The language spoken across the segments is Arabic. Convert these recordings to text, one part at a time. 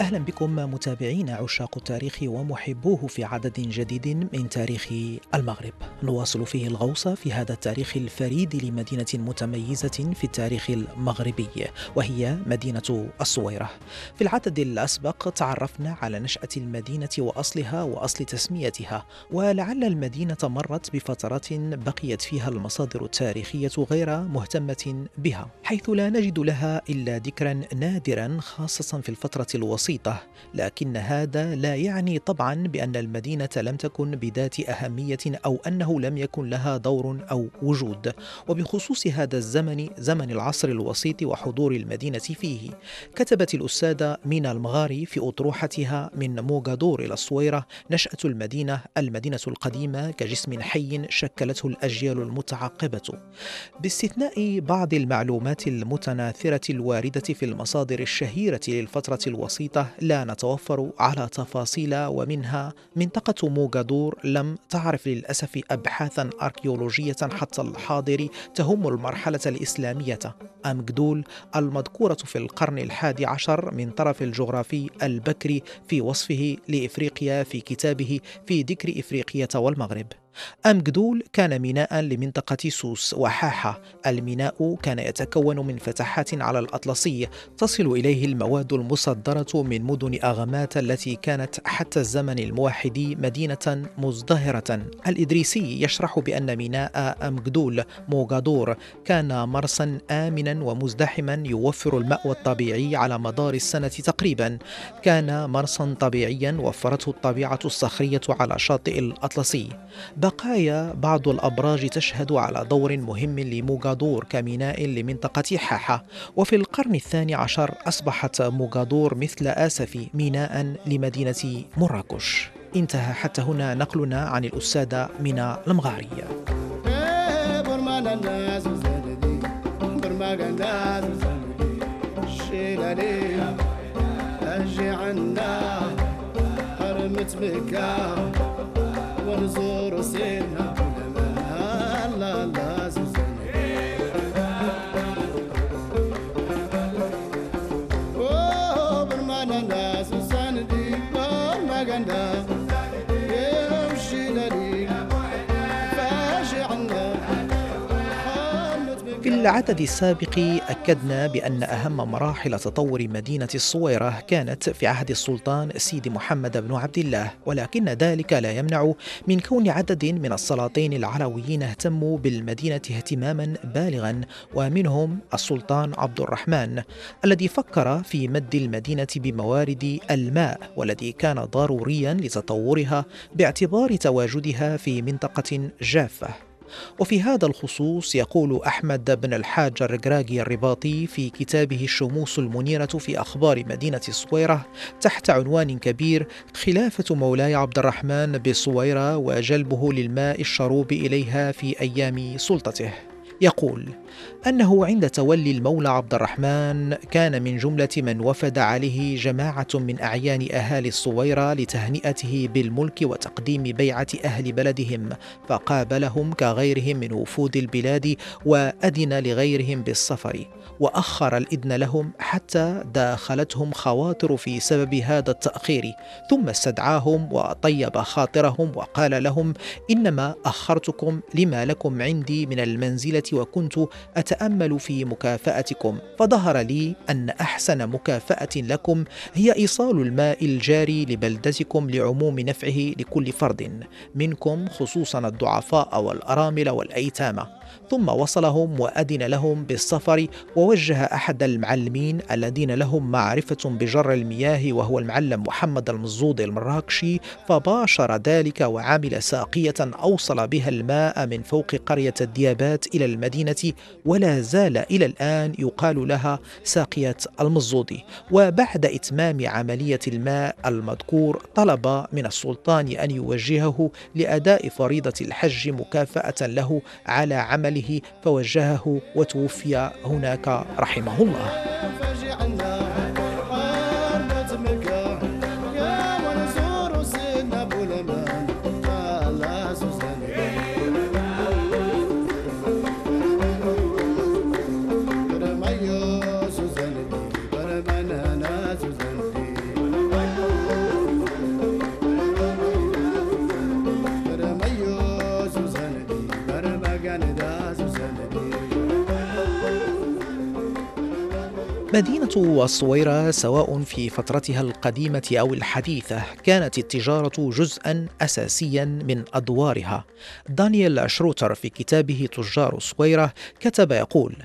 أهلا بكم متابعين عشاق التاريخ ومحبوه في عدد جديد من تاريخ المغرب. نواصل فيه الغوص في هذا التاريخ الفريد لمدينة متميزة في التاريخ المغربي وهي مدينة الصويرة. في العدد الأسبق تعرفنا على نشأة المدينة وأصلها وأصل تسميتها ولعل المدينة مرت بفترات بقيت فيها المصادر التاريخية غير مهتمة بها حيث لا نجد لها إلا ذكرا نادرا خاصة في الفترة الوسطى. بسيطة لكن هذا لا يعني طبعا بأن المدينة لم تكن بذات أهمية أو أنه لم يكن لها دور أو وجود. وبخصوص هذا الزمن زمن العصر الوسيط وحضور المدينة فيه كتبت الأستاذة مينا المغاري في أطروحتها من موغادور إلى الصويرة نشأة المدينة المدينة القديمة كجسم حي شكلته الأجيال المتعقبة. باستثناء بعض المعلومات المتناثرة الواردة في المصادر الشهيرة للفترة الوسيطة لا نتوفر على تفاصيل ومنها منطقة موغادور. لم تعرف للأسف أبحاثا أركيولوجية حتى الحاضر تهم المرحلة الإسلامية. أمجدول المذكورة في القرن الحادي عشر من طرف الجغرافي البكري في وصفه لإفريقيا في كتابه في ذكر إفريقية والمغرب. أمجدول كان ميناء لمنطقة سوس وحاحة. الميناء كان يتكون من فتحات على الأطلسي. تصل إليه المواد المصدرة من مدن أغمات التي كانت حتى الزمن الموحد مدينة مزدهرة. الإدريسي يشرح بأن ميناء أمجدول موغادور كان مرسا آمنا ومزدحما يوفر المأوى الطبيعي على مدار السنة تقريبا. كان مرسا طبيعيا وفرته الطبيعة الصخرية على شاطئ الأطلسي. بقايا بعض الأبراج تشهد على دور مهم لموغادور كميناء لمنطقة حاحة. وفي القرن الثاني عشر أصبحت موغادور مثل آسف ميناء لمدينة مراكش. انتهى حتى هنا نقلنا عن الأستاذة مينا المغارية أجي عنا حرمت Zorosena في العدد السابق أكدنا بأن أهم مراحل تطور مدينة الصويرة كانت في عهد السلطان سيدي محمد بن عبد الله ولكن ذلك لا يمنع من كون عدد من السلاطين العلويين اهتموا بالمدينة اهتماما بالغا ومنهم السلطان عبد الرحمن الذي فكر في مد المدينة بموارد الماء والذي كان ضروريا لتطورها باعتبار تواجدها في منطقة جافة. وفي هذا الخصوص يقول أحمد بن الحاج الرقراقي الرباطي في كتابه الشموس المنيرة في أخبار مدينة الصويرة تحت عنوان كبير خلافة مولاي عبد الرحمن بالصويرة وجلبه للماء الشروب إليها في أيام سلطته. يقول أنه عند تولي المولى عبد الرحمن كان من جملة من وفد عليه جماعة من أعيان أهالي الصويرة لتهنئته بالملك وتقديم بيعة أهل بلدهم فقابلهم كغيرهم من وفود البلاد وأذن لغيرهم بالسفر وأخر الإذن لهم حتى داخلتهم خواطر في سبب هذا التأخير ثم استدعاهم وطيب خاطرهم وقال لهم إنما أخرتكم لما لكم عندي من المنزلة وكنت أتأمل في مكافأتكم فظهر لي أن أحسن مكافأة لكم هي إيصال الماء الجاري لبلدتكم لعموم نفعه لكل فرد منكم خصوصا الضعفاء والأرامل والايتام ثم وصلهم وأذن لهم بالسفر ووجه أحد المعلمين الذين لهم معرفة بجر المياه وهو المعلم محمد المزود المراكشي فباشر ذلك وعمل ساقية أوصل بها الماء من فوق قرية الديابات إلى المدينة ولا زال إلى الآن يقال لها ساقية المزودي وبعد إتمام عملية الماء المذكور طلب من السلطان أن يوجهه لأداء فريضة الحج مكافأة له على عمله فوجهه وتوفي هناك رحمه الله. مدينة الصويرة سواء في فترتها القديمة أو الحديثة كانت التجارة جزءا أساسيا من أدوارها. دانيال شروتر في كتابه تجار الصويرة كتب يقول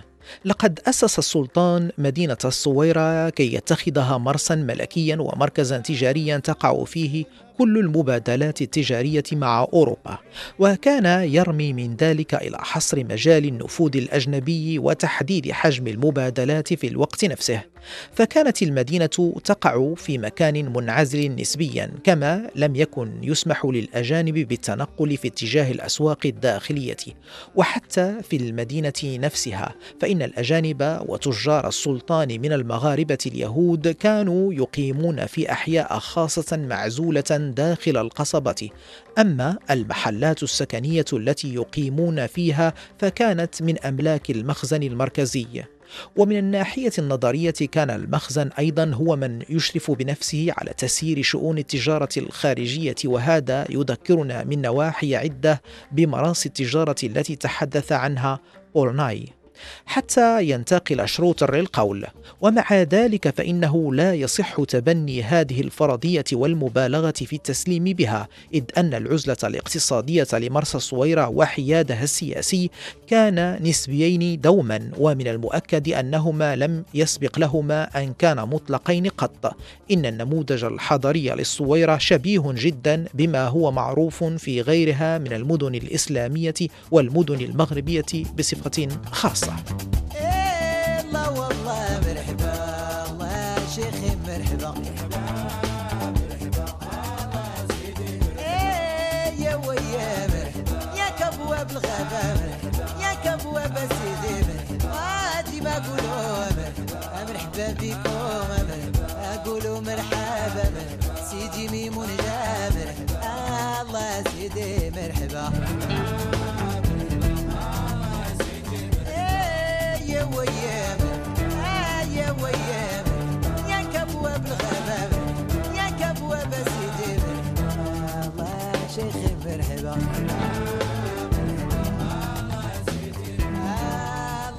لقد أسس السلطان مدينة الصويرة كي يتخذها مرسا ملكيا ومركزا تجاريا تقع فيه كل المبادلات التجارية مع أوروبا وكان يرمي من ذلك إلى حصر مجال النفوذ الأجنبي وتحديد حجم المبادلات في الوقت نفسه. فكانت المدينة تقع في مكان منعزل نسبيا كما لم يكن يسمح للأجانب بالتنقل في اتجاه الأسواق الداخلية. وحتى في المدينة نفسها فإن الأجانب وتجار السلطان من المغاربة اليهود كانوا يقيمون في أحياء خاصة معزولة داخل القصبة. أما المحلات السكنية التي يقيمون فيها فكانت من أملاك المخزن المركزي. ومن الناحية النظرية كان المخزن أيضا هو من يشرف بنفسه على تسيير شؤون التجارة الخارجية وهذا يذكرنا من نواحي عدة بمراس التجارة التي تحدث عنها أورناي. حتى ينتقل شروتر للقول. ومع ذلك فإنه لا يصح تبني هذه الفرضية والمبالغة في التسليم بها إذ أن العزلة الاقتصادية لمرسى الصويرة وحيادها السياسي كان نسبيين دوما ومن المؤكد أنهما لم يسبق لهما أن كان مطلقين قط. إن النموذج الحضري للصويرة شبيه جدا بما هو معروف في غيرها من المدن الإسلامية والمدن المغربية بصفة خاصة. bye.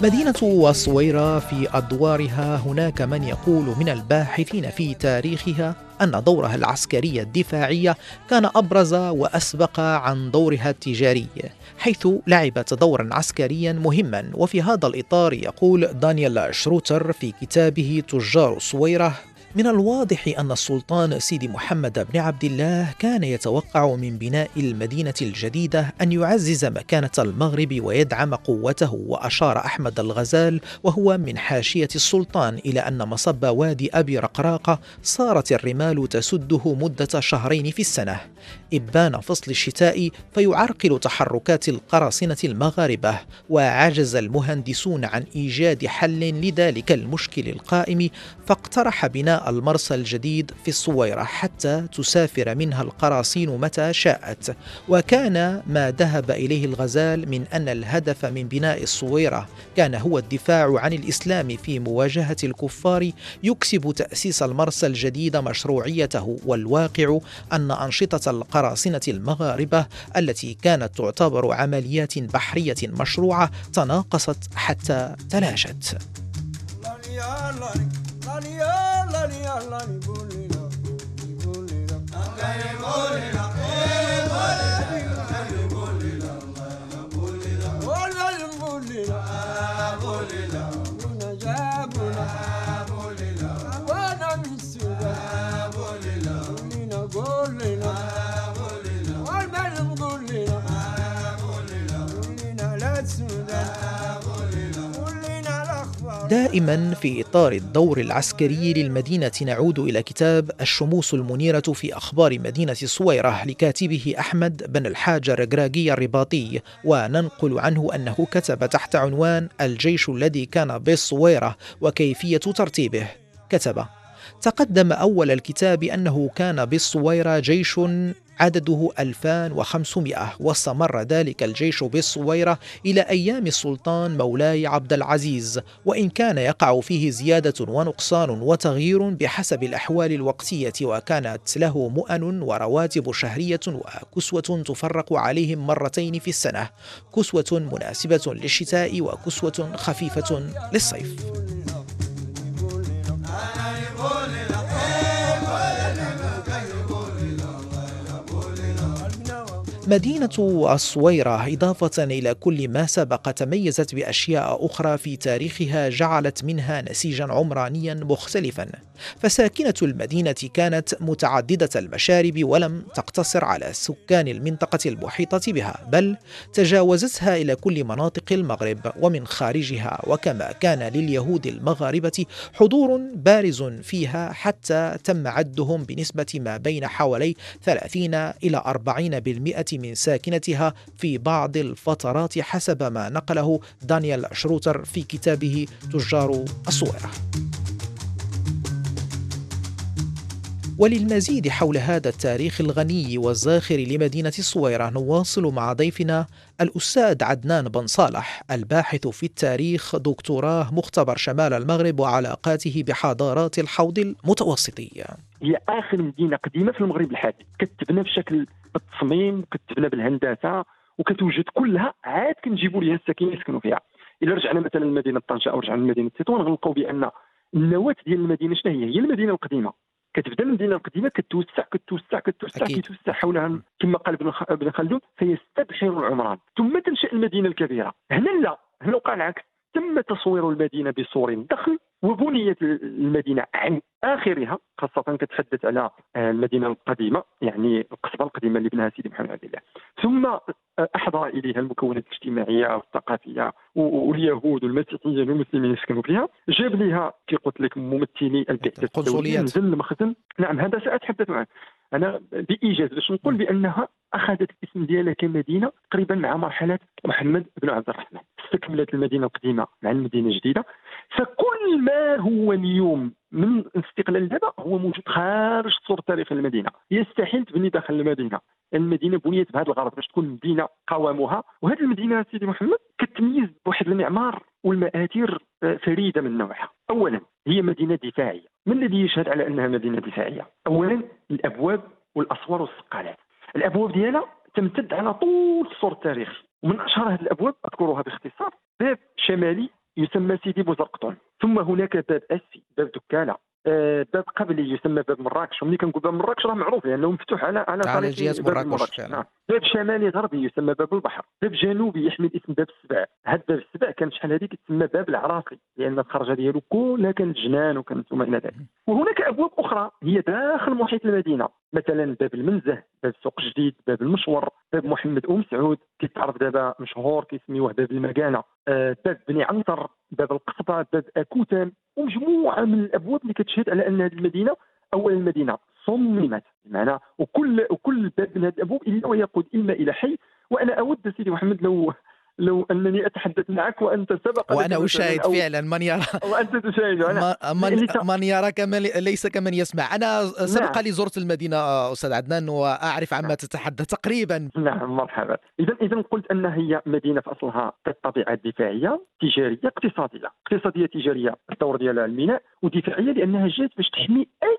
مدينة الصويرة في أدوارها هناك من يقول من الباحثين في تاريخها أن دورها العسكري الدفاعي كان أبرز وأسبق عن دورها التجاري حيث لعبت دورا عسكريا مهما. وفي هذا الإطار يقول دانيال شروتر في كتابه تجار الصويرة من الواضح أن السلطان سيدي محمد بن عبد الله كان يتوقع من بناء المدينة الجديدة أن يعزز مكانة المغرب ويدعم قوته وأشار أحمد الغزال وهو من حاشية السلطان إلى أن مصب وادي أبي رقراقة صارت الرمال تسده مدة شهرين في السنة. إبان فصل الشتاء فيعرقل تحركات القراصنة المغاربة وعجز المهندسون عن إيجاد حل لذلك المشكل القائم فاقترح بناء المرسى الجديد في الصويرة حتى تسافر منها القراصين متى شاءت. وكان ما ذهب إليه الغزال من أن الهدف من بناء الصويرة كان هو الدفاع عن الإسلام في مواجهة الكفار يكسب تأسيس المرسى الجديد مشروعيته. والواقع أن أنشطة القراصنة المغاربة التي كانت تعتبر عمليات بحرية مشروعة تناقصت حتى تلاشت. আল্লাহ বলে। دائما في إطار الدور العسكري للمدينة نعود إلى كتاب الشموس المنيرة في أخبار مدينة الصويرة لكاتبه أحمد بن الحاج الرقراقي الرباطي. وننقل عنه أنه كتب تحت عنوان الجيش الذي كان بالصويرة وكيفية ترتيبه. كتب تقدم أول الكتاب أنه كان بالصويرة جيش عدده 2500 واستمر ذلك الجيش بالصويرة إلى أيام السلطان مولاي عبد العزيز وإن كان يقع فيه زيادة ونقصان وتغيير بحسب الأحوال الوقتية وكانت له مؤن ورواتب شهرية وكسوة تفرق عليهم مرتين في السنة كسوة مناسبة للشتاء وكسوة خفيفة للصيف. Olé. مدينة الصويرة إضافة إلى كل ما سبق تميزت بأشياء أخرى في تاريخها جعلت منها نسيجا عمرانيا مختلفا. فساكنة المدينة كانت متعددة المشارب ولم تقتصر على سكان المنطقة المحيطة بها بل تجاوزتها إلى كل مناطق المغرب ومن خارجها. وكما كان لليهود المغاربة حضور بارز فيها حتى تم عدهم بنسبة ما بين حوالي 30 إلى 40% من ساكنتها في بعض الفترات حسب ما نقله دانيال شروتر في كتابه تجار الصويرة وللمزيد حول هذا التاريخ الغني والزاخر لمدينة الصويرة نواصل مع ضيفنا الأستاذ عدنان بن صالح الباحث في التاريخ دكتوراه مختبر شمال المغرب وعلاقاته بحضارات الحوض المتوسطي هي آخر مدينة قديمة في المغرب الحديث كتبنا بشكل التصميم كتبنا بالهندسة وكتوجد كلها عاد كنجيبوا ليها الساكنين يسكنوا فيها. إلا رجعنا مثلا لمدينة طنجه أو رجعنا لمدينة تطوان غنلقاو بأن النواه ديال المدينة شنو هي؟ هي المدينة القديمة. كتبدا المدينة القديمه كتوسع كتوسع كتوسع كتوسع حولها كما قال ابن خلدون فيستبحر العمران. ثم تنشأ المدينة الكبيرة. هنا لا هنا وقع العكس. تم تصوير المدينة بصور ضخم وبنيت المدينة عن آخرها خاصة كتحدث على المدينة القديمة يعني القصبة القديمة اللي بناها سيدي محمد عبد الله. ثم أحضر إليها المكونات الاجتماعية والثقافية واليهود والمسيحيين والمسلمين يسكنوا فيها. جاب لها كي قلت لك ممثلي البعثه القنصليات نزل المخزن. نعم هذا سأتحدث عنه أنا بإيجاز باش نقول بأنها أخذت الاسم ديالها كمدينة تقريبا مع مرحلة محمد بن عبد الرحمن. استكملت المدينة القديمة مع المدينة الجديدة. فكل ما هو اليوم من استقلال دابا هو موجود خارج صور تاريخ المدينة يستحيل تبني داخل المدينة. المدينة بنيت بهذا الغرض باش تكون مدينة قوامها. وهذه المدينة سيدي محمد كتميز بواحد المعمار والمآثير آه، فريدة من نوعها. اولا هي مدينة دفاعية. من الذي يشهد على أنها مدينة دفاعية؟ اولا الأبواب والأسوار والسقالات الأبواب ديالها تمتد على طول السور التاريخي ومن أشهر هذه الأبواب أذكرها باختصار باب شمالي يسمى سيدي بوزرقطون. ثم هناك باب اسي باب دكاله آه، باب قبلي يسمى باب مراكش وملي كنقول باب مراكش راه معروف لأنه مفتوح على على على جهه مراكش, مراكش. نعم. باب شمالي غربي يسمى باب البحر باب جنوبي يحمل اسم باب السبع. هذا باب السبع كان شحال هذيك تسمى باب العراقي لأن الخرجة ديالو كلها كانت جنان وكانت وما إلى ذلك. وهناك أبواب أخرى هي داخل محيط المدينة مثلا باب المنزه باب سوق جديد باب المشور باب محمد أم سعود كيتعرف دابا مشهور كيسميوه باب المكانة. آه باب بني عنتر باب القصبة باب اكوتام ومجموعة من الأبواب اللي كتشهد على أن هذه المدينة أول المدينة. صممت بمعنى وكل وكل باب من هذه الأبواب إلا ويقود إما إلى حي وأنا أود سيدي محمد لو لو أنني أتحدث معك وأنت سبق وأنا أشاهد فعلا من يرى وأنت تشاهد أنا من, من يرى كما ليس كمن يسمع. أنا سبق نعم. لي زرت المدينة أستاذ عدنان وأعرف عما تتحدث تقريبا. نعم مرحبا. اذا اذا قلت أن هي مدينة في أصلها الطبيعه دفاعيه تجارية اقتصادية. اقتصادية تجارية الدور ديالها الميناء ودفاعية لأنها جات باش تحمي أي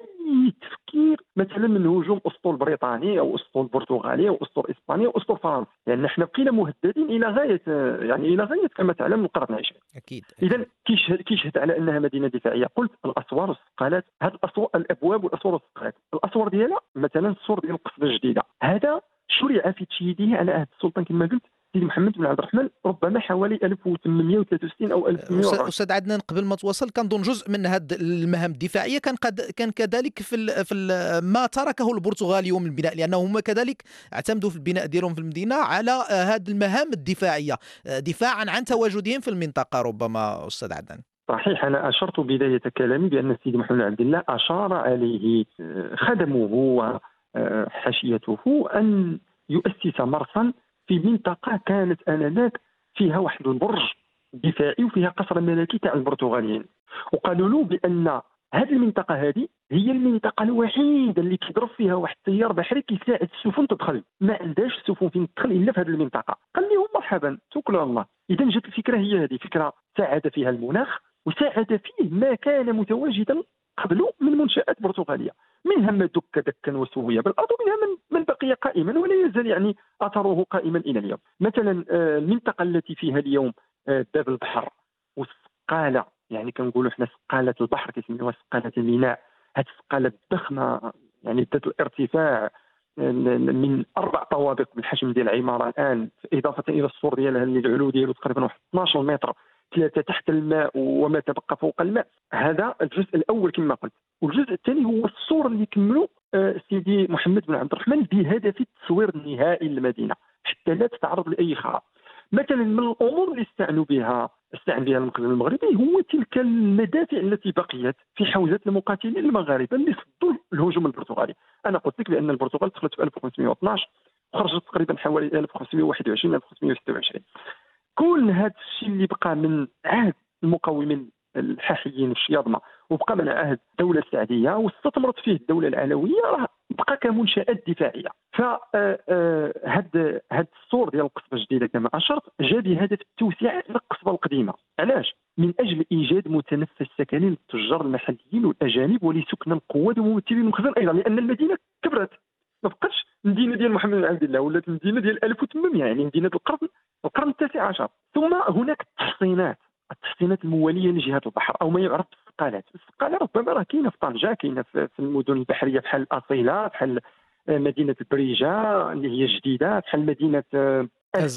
تفكير مثلا من هجوم أسطول بريطاني أو أسطول برتغالي أو أسطول إسباني أو أسطول فرنسي. لأن يعني إحنا بقينا مهددين إلى غاية يعني إلى غاية كما تعلم القرن العشرين أكيد اذا كيشهد كيشهد على أنها مدينة دفاعية. قلت الأسوار والسقالات هذه الأسوار الأبواب والأسوار والسقالات الأسوار ديالها مثلا السور ديال القصبة الجديدة. هذا شرع في تشييده على عهد السلطان كما قلت. سيدي محمد بن عبد الرحمن ربما حوالي 1863 أو 1800 أستاذ عدنان قبل ما توصل كنظن جزء من هذه المهام الدفاعية كان قد كان كذلك في ال في ال ما تركه البرتغال يوم البناء لأنه هم كذلك اعتمدوا في البناء ديالهم في المدينة على هذه المهام الدفاعية دفاعا عن تواجدهم في المنطقة ربما أستاذ عدنان. صحيح أنا أشرت بداية كلامي بأن السيد محمد عبد الله أشار عليه آه، خدمه وحاشيته أن يؤسس مرسا في منطقة كانت آنذاك فيها واحد البرج دفاعي وفيها قصر ملكي تاع البرتغاليين. وقالوا له بأن هذه المنطقة هذه هي المنطقة الوحيدة اللي كيضرب فيها واحد التيار بحري كيساعد السفن تدخل. ما عندهاش السفن فين تدخل إلا في هذه المنطقة. قال لهم مرحبا توكلوا على الله. إذا جات الفكرة هي هذه فكرة ساعد فيها المناخ وساعد فيه ما كان متواجدا قبل من منشآت برتغالية. منها ما دك دكا وسوي بالارض ومنها من من بقي قائما ولا يزال يعني أثره قائما إلى اليوم. مثلا آه، المنطقة التي فيها اليوم آه، باب البحر والسقاله يعني كنقولوا حنا سقاله البحر كيسميوها سقاله الميناء. هذه السقاله الضخمة يعني ذات الارتفاع من أربع طوابق بالحجم ديال العمارة الآن إضافة إلى السور ديالها اللي العلو ديالو تقريبا واحد 12 متر. ثلاثة تحت الماء وما تبقى فوق الماء. هذا الجزء الأول كما قلت. والجزء الثاني هو الصور اللي كملوا آه، سيدي محمد بن عبد الرحمن بهدف التصوير النهائي للمدينة حتى لا تتعرض لأي خراب. مثلا من الأمور اللي استعنوا بها استعن بها المقدم المغربي هو تلك المدافع التي بقيت في حوزة المقاتلين المغاربة اللي صدوا الهجوم البرتغالي. أنا قلت لك بأن البرتغال دخلت في 1512 وخرجت تقريبا حوالي 1521 1526 كل هذا الشيء اللي بقى من عهد المقاومين الحاشيين الشياضمه وبقى من عهد الدولة السعدية واستثمرت فيه الدولة العلوية راه بقى كمنشات دفاعية. ف هاد آه، هاد آه، الصور ديال القصبة الجديدة كما أشرت جاء بهدف التوسعه إلى القصبة القديمة. علاش؟ من أجل إيجاد متنفس سكني للتجار المحليين والأجانب ولسكن القوات وممثلين المخزن أيضا لأن المدينة كبرت. ما بقاش المدينة ديال محمد بن عبد الله ولات المدينة ديال 1800 يعني مدينة القرن عشر. ثم هناك التحصينات. التحصينات الموالية لجهة البحر أو ما يعرف بالسقالات السقاله ربما راه كاينة في طنجة كاينة في المدن البحرية بحال الأصيلة بحال مدينة البريجة اللي هي جديدة بحال مدينة آه،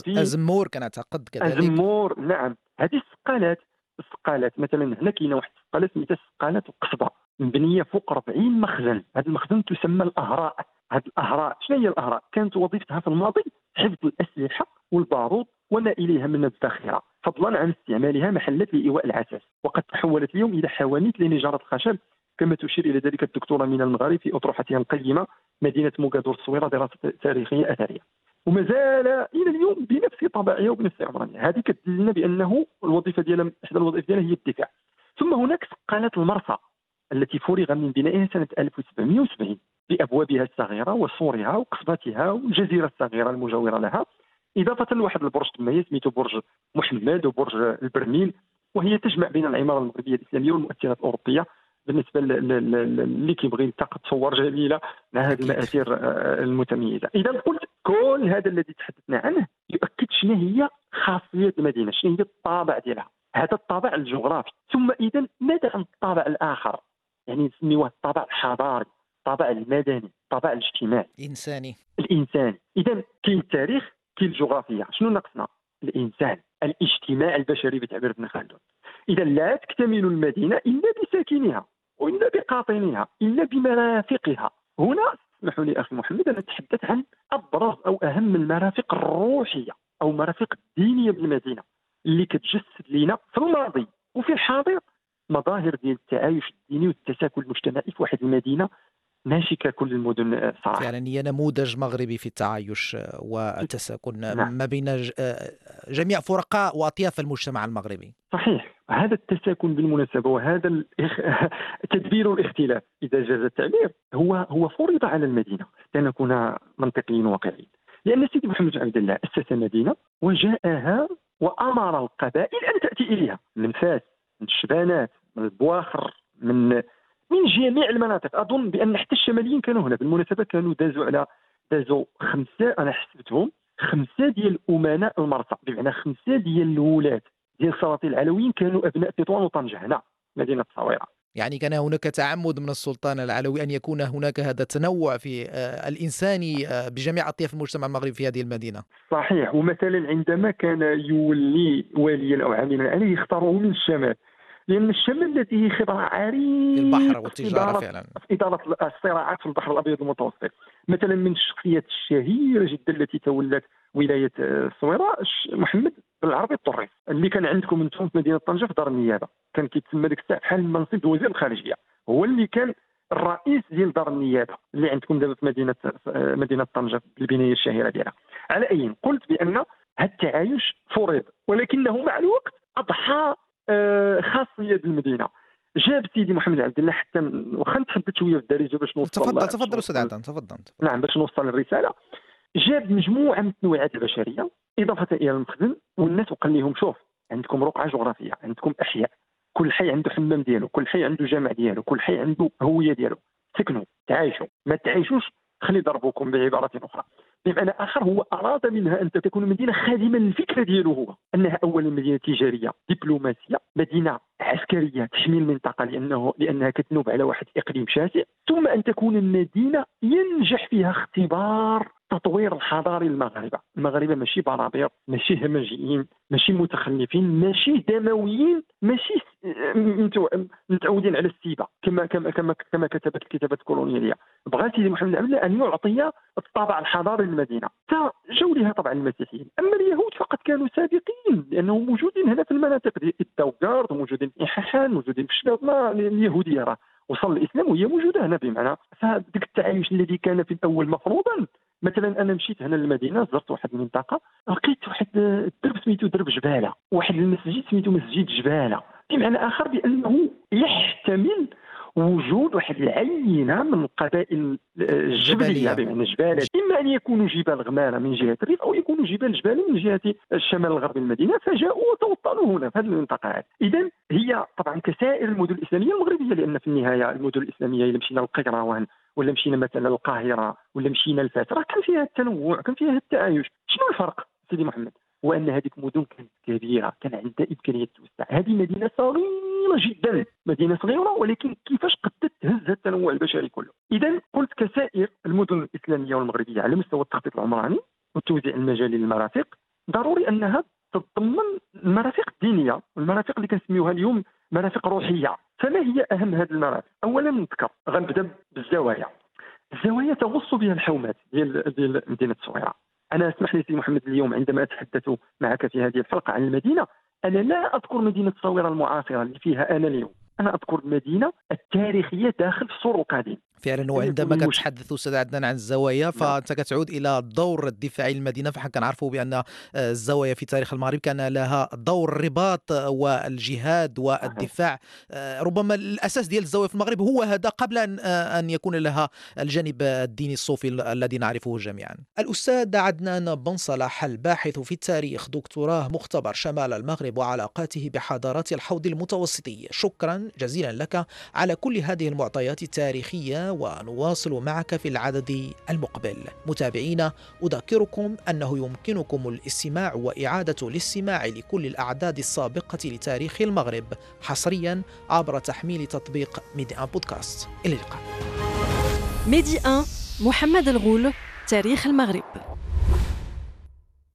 أزمور كنعتقد كذلك. أزمور نعم. هذه السقالات السقالات مثلا هنا كاينة واحد السقالات سميتها سقالات القصبة مبنية فوق 40 مخزن. هذا المخزن تسمى الأهراء. هذه الأهراء. شنو هي الأهراء؟ كانت وظيفتها في الماضي حفظ الأسلحة والبارود وما إليها من الذخيره فضلا عن استعمالها محلات لإيواء العساس وقد تحولت اليوم إلى حوانيت لنجارة الخشب كما تشير إلى ذلك الدكتورة من المغرب في أطروحتها القيمة مدينة موغادور الصويرة دراسة تاريخية أثرية. وما زال إلى اليوم بنفس طبعها وبنفس عمرانها هذه كتدل لنا بأنه الوظيفة ديالها إحدى الوظائف ديالها هي الدفاع. ثم هناك سقالات المرسى التي فرغ من بنائها سنة 1770 بابوابها الصغيرة وسورها وقصبتها والجزيرة الصغيرة المجاورة لها. اضافه لواحد البرج تما سميتو برج محمد وبرج البرميل وهي تجمع بين العمارة المغربية الإسلامية والمؤثرات الأوروبية. بالنسبة اللي كيبغي يلتقط صور جميلة مع هذه المآثير آه، المتميزة. إذا قلت كل هذا الذي تحدثنا عنه يؤكد شنو هي خاصية المدينة شنو هي الطابع ديالها. هذا الطابع الجغرافي. ثم إذا ماذا عن الطابع الآخر؟ يعني نسميوه الطابع الحضاري. الطابع المدني الطابع الاجتماعي. الإنساني. الإنساني. إذا كاين التاريخ كاين الجغرافيا شنو ناقصنا الإنسان الاجتماع البشري بتعبير ابن خلدون إذا لا تكتمل المدينة إلا بساكنها وإلا بقاطنها إلا بمرافقها. هنا اسمحوا لي أخي محمد أنا اتحدث عن أبرز أو أهم المرافق الروحية أو المرافق الدينيه بالمدينة اللي كتجسد لنا في الماضي وفي الحاضر مظاهر ديال التعايش الديني والتساكن المجتمعي في واحد المدينة ماشي ككل المدن صراحة فعلا هي نموذج مغربي في التعايش والتساكن نعم. ما بين جميع فرقاء وأطياف المجتمع المغربي. صحيح. هذا التساكن بالمناسبة وهذا. تدبير الاختلاف. إذا جاز التعبير هو هو فرض على المدينة لنكون منطقيين واقعيين لأن سيدي محمد عبد الله أسس مدينه وجاءها وأمر القبائل أن تأتي إليها. من فاس من الشبانات من البواخر من من جميع المناطق. أظن بأن حتى الشماليين كانوا هنا. بالمناسبة كانوا دازوا على دازوا خمسة أنا حسبتهم خمسة ديال أمناء المرسى. بمعنى خمسة ديال الولاد ديال السلاطين العلويين كانوا أبناء تطوان وطنجة هنا مدينة الصويره يعني كان هناك تعمد من السلطان العلوي أن يكون هناك هذا التنوع في آه، الانساني آه، بجميع أطياف المجتمع المغربي في هذه المدينة. صحيح. ومثلا عندما كان يولي واليا أو عاملا عليه يختاروه من الشمال. لأن الشمال الذي خبره عريضه في البحر والتجاره فعلا. في اداره الصراعات في البحر الأبيض المتوسط. مثلا من الشخصيات الشهيرة جدا التي تولت ولاية الصويره محمد بن العربي الطريف اللي كان عندكم أنتم في مدينة طنجة في دار النيابة. كان كيتسمى ديك الساعة بحال منصب وزير الخارجية. هو اللي كان الرئيس ديال دار النيابة اللي عندكم دابا في مدينة مدينة طنجة بالبنايه الشهيرة ديالها. على أي قلت بأن هذا التعايش فرض ولكنه مع الوقت أضحى آه، خاصية المدينة جاب سيدي محمد عبد الله حتى واخا نتحدث شوية في الدارجه باش نوصل تفضل تفضل أستاذ عدنان تفضل. نعم باش نوصل الرساله جاب مجموعة من التنوعات البشرية إضافة إلى المخزن والناس وقال لهم شوف عندكم رقعة جغرافية عندكم أحياء. كل حي عنده حمام ديالو كل حي عنده جامع ديالو كل حي عنده هوية ديالو. سكنوا تعايشوا ما تعيشوش خلي ضربوكم بعبارة أخرى. بمعنى آخر هو أراد منها أن تكون مدينة خادمة للفكره ديالو هو أنها أولا مدينة تجارية دبلوماسية مدينة عسكرية تحمي المنطقة لأنه لأنها كتنوب على واحد الاقليم شاسع ثم أن تكون المدينة ينجح فيها اختبار التطوير الحضاري للمغاربة، المغاربة ماشي برابير، ماشي همجيين، ماشي متخلفين، ماشي دمويين، ماشي متعودين على السيبة كما كما كما كما كتبت الكتابات الكولونياليه، بغى سيدي محمد عبد أن يعطي الطابع الحضاري للمدينة، جاو لها طبعا المسيحيين، أما اليهود فقط كانوا سابقين لأنهم موجودين هنا في المناطق. ديال التوغارد موجودين في ححان موجودين في الشباب اليهودية راه. وصل الإسلام وهي موجودة هنا بمعنى. فذاك التعايش الذي كان في الأول مفروضا. مثلا أنا مشيت هنا للمدينة زرت واحد المنطقة لقيت واحد الدرب سميتو درب جبالة واحد المسجد سميتو مسجد جبالة. بمعنى آخر بأنه يحتمل وجود واحد العينة من القبائل الجبلية بمعنى جبال إما أن يكونوا جبال غمارة من جهة الريف أو يكونوا جبال جبال من جهة الشمال الغربي المدينة فجاءوا وتوطنوا هنا في هذه المنطقة. اذا هي طبعا كسائر المدن الإسلامية المغربية لأن في النهاية المدن الإسلامية اذا مشينا للقيروان ولا مشينا مثلا للقاهرة ولا مشينا لفاس راه كان فيها التنوع كان فيها التعايش. شنو الفرق سيدي محمد؟ هو أن هذيك المدن كانت كبيرة كان عندها امكانيه توسع. هذه مدينة صغيرة جدا مدينة صغيرة ولكن كيفاش قدرت تهز التنوع البشري كله؟ اذا قلت كسائر المدن الإسلامية والمغربية على مستوى التخطيط العمراني والتوزيع المجالي للمرافق ضروري أنها تتضمن المرافق الدينية والمرافق اللي كنسميوها اليوم مرافق روحية. فما هي أهم هذه المرافق اولا نذكر غنبدأ بالزوايا. الزوايا تغص بها الحومات ديال ديال مدينة الصويره أنا أسمح لي سيدي محمد اليوم عندما أتحدث معك في هذه الحلقة عن المدينة أنا لا أذكر مدينة الصويره المعاصرة اللي فيها أنا اليوم. أنا أذكر المدينة التاريخية داخل السور القديم. فعلا وعندما كتحدث أستاذ عدنان عن الزوايا نعم. فأنت كتعود إلى الدور الدفاعي للمدينة فحنا كنعرفوا بأن الزوايا في تاريخ المغرب كان لها دور الرباط والجهاد والدفاع آه، ربما الأساس ديال الزوايا في المغرب هو هذا قبل أن آه، أن يكون لها الجانب الديني الصوفي الذي نعرفه جميعا. الأستاذ عدنان بن صلاح الباحث في التاريخ دكتوراه مختبر شمال المغرب وعلاقاته بحضارات الحوض المتوسطي شكرا جزيلا لك على كل هذه المعطيات التاريخية ونواصل معك في العدد المقبل. متابعينا أذكركم أنه يمكنكم الاستماع وإعادة الاستماع لكل الأعداد السابقة لتاريخ المغرب حصريا عبر تحميل تطبيق ميدي أن بودكاست. إلى اللقاء. ميدي أن محمد الغول تاريخ المغرب.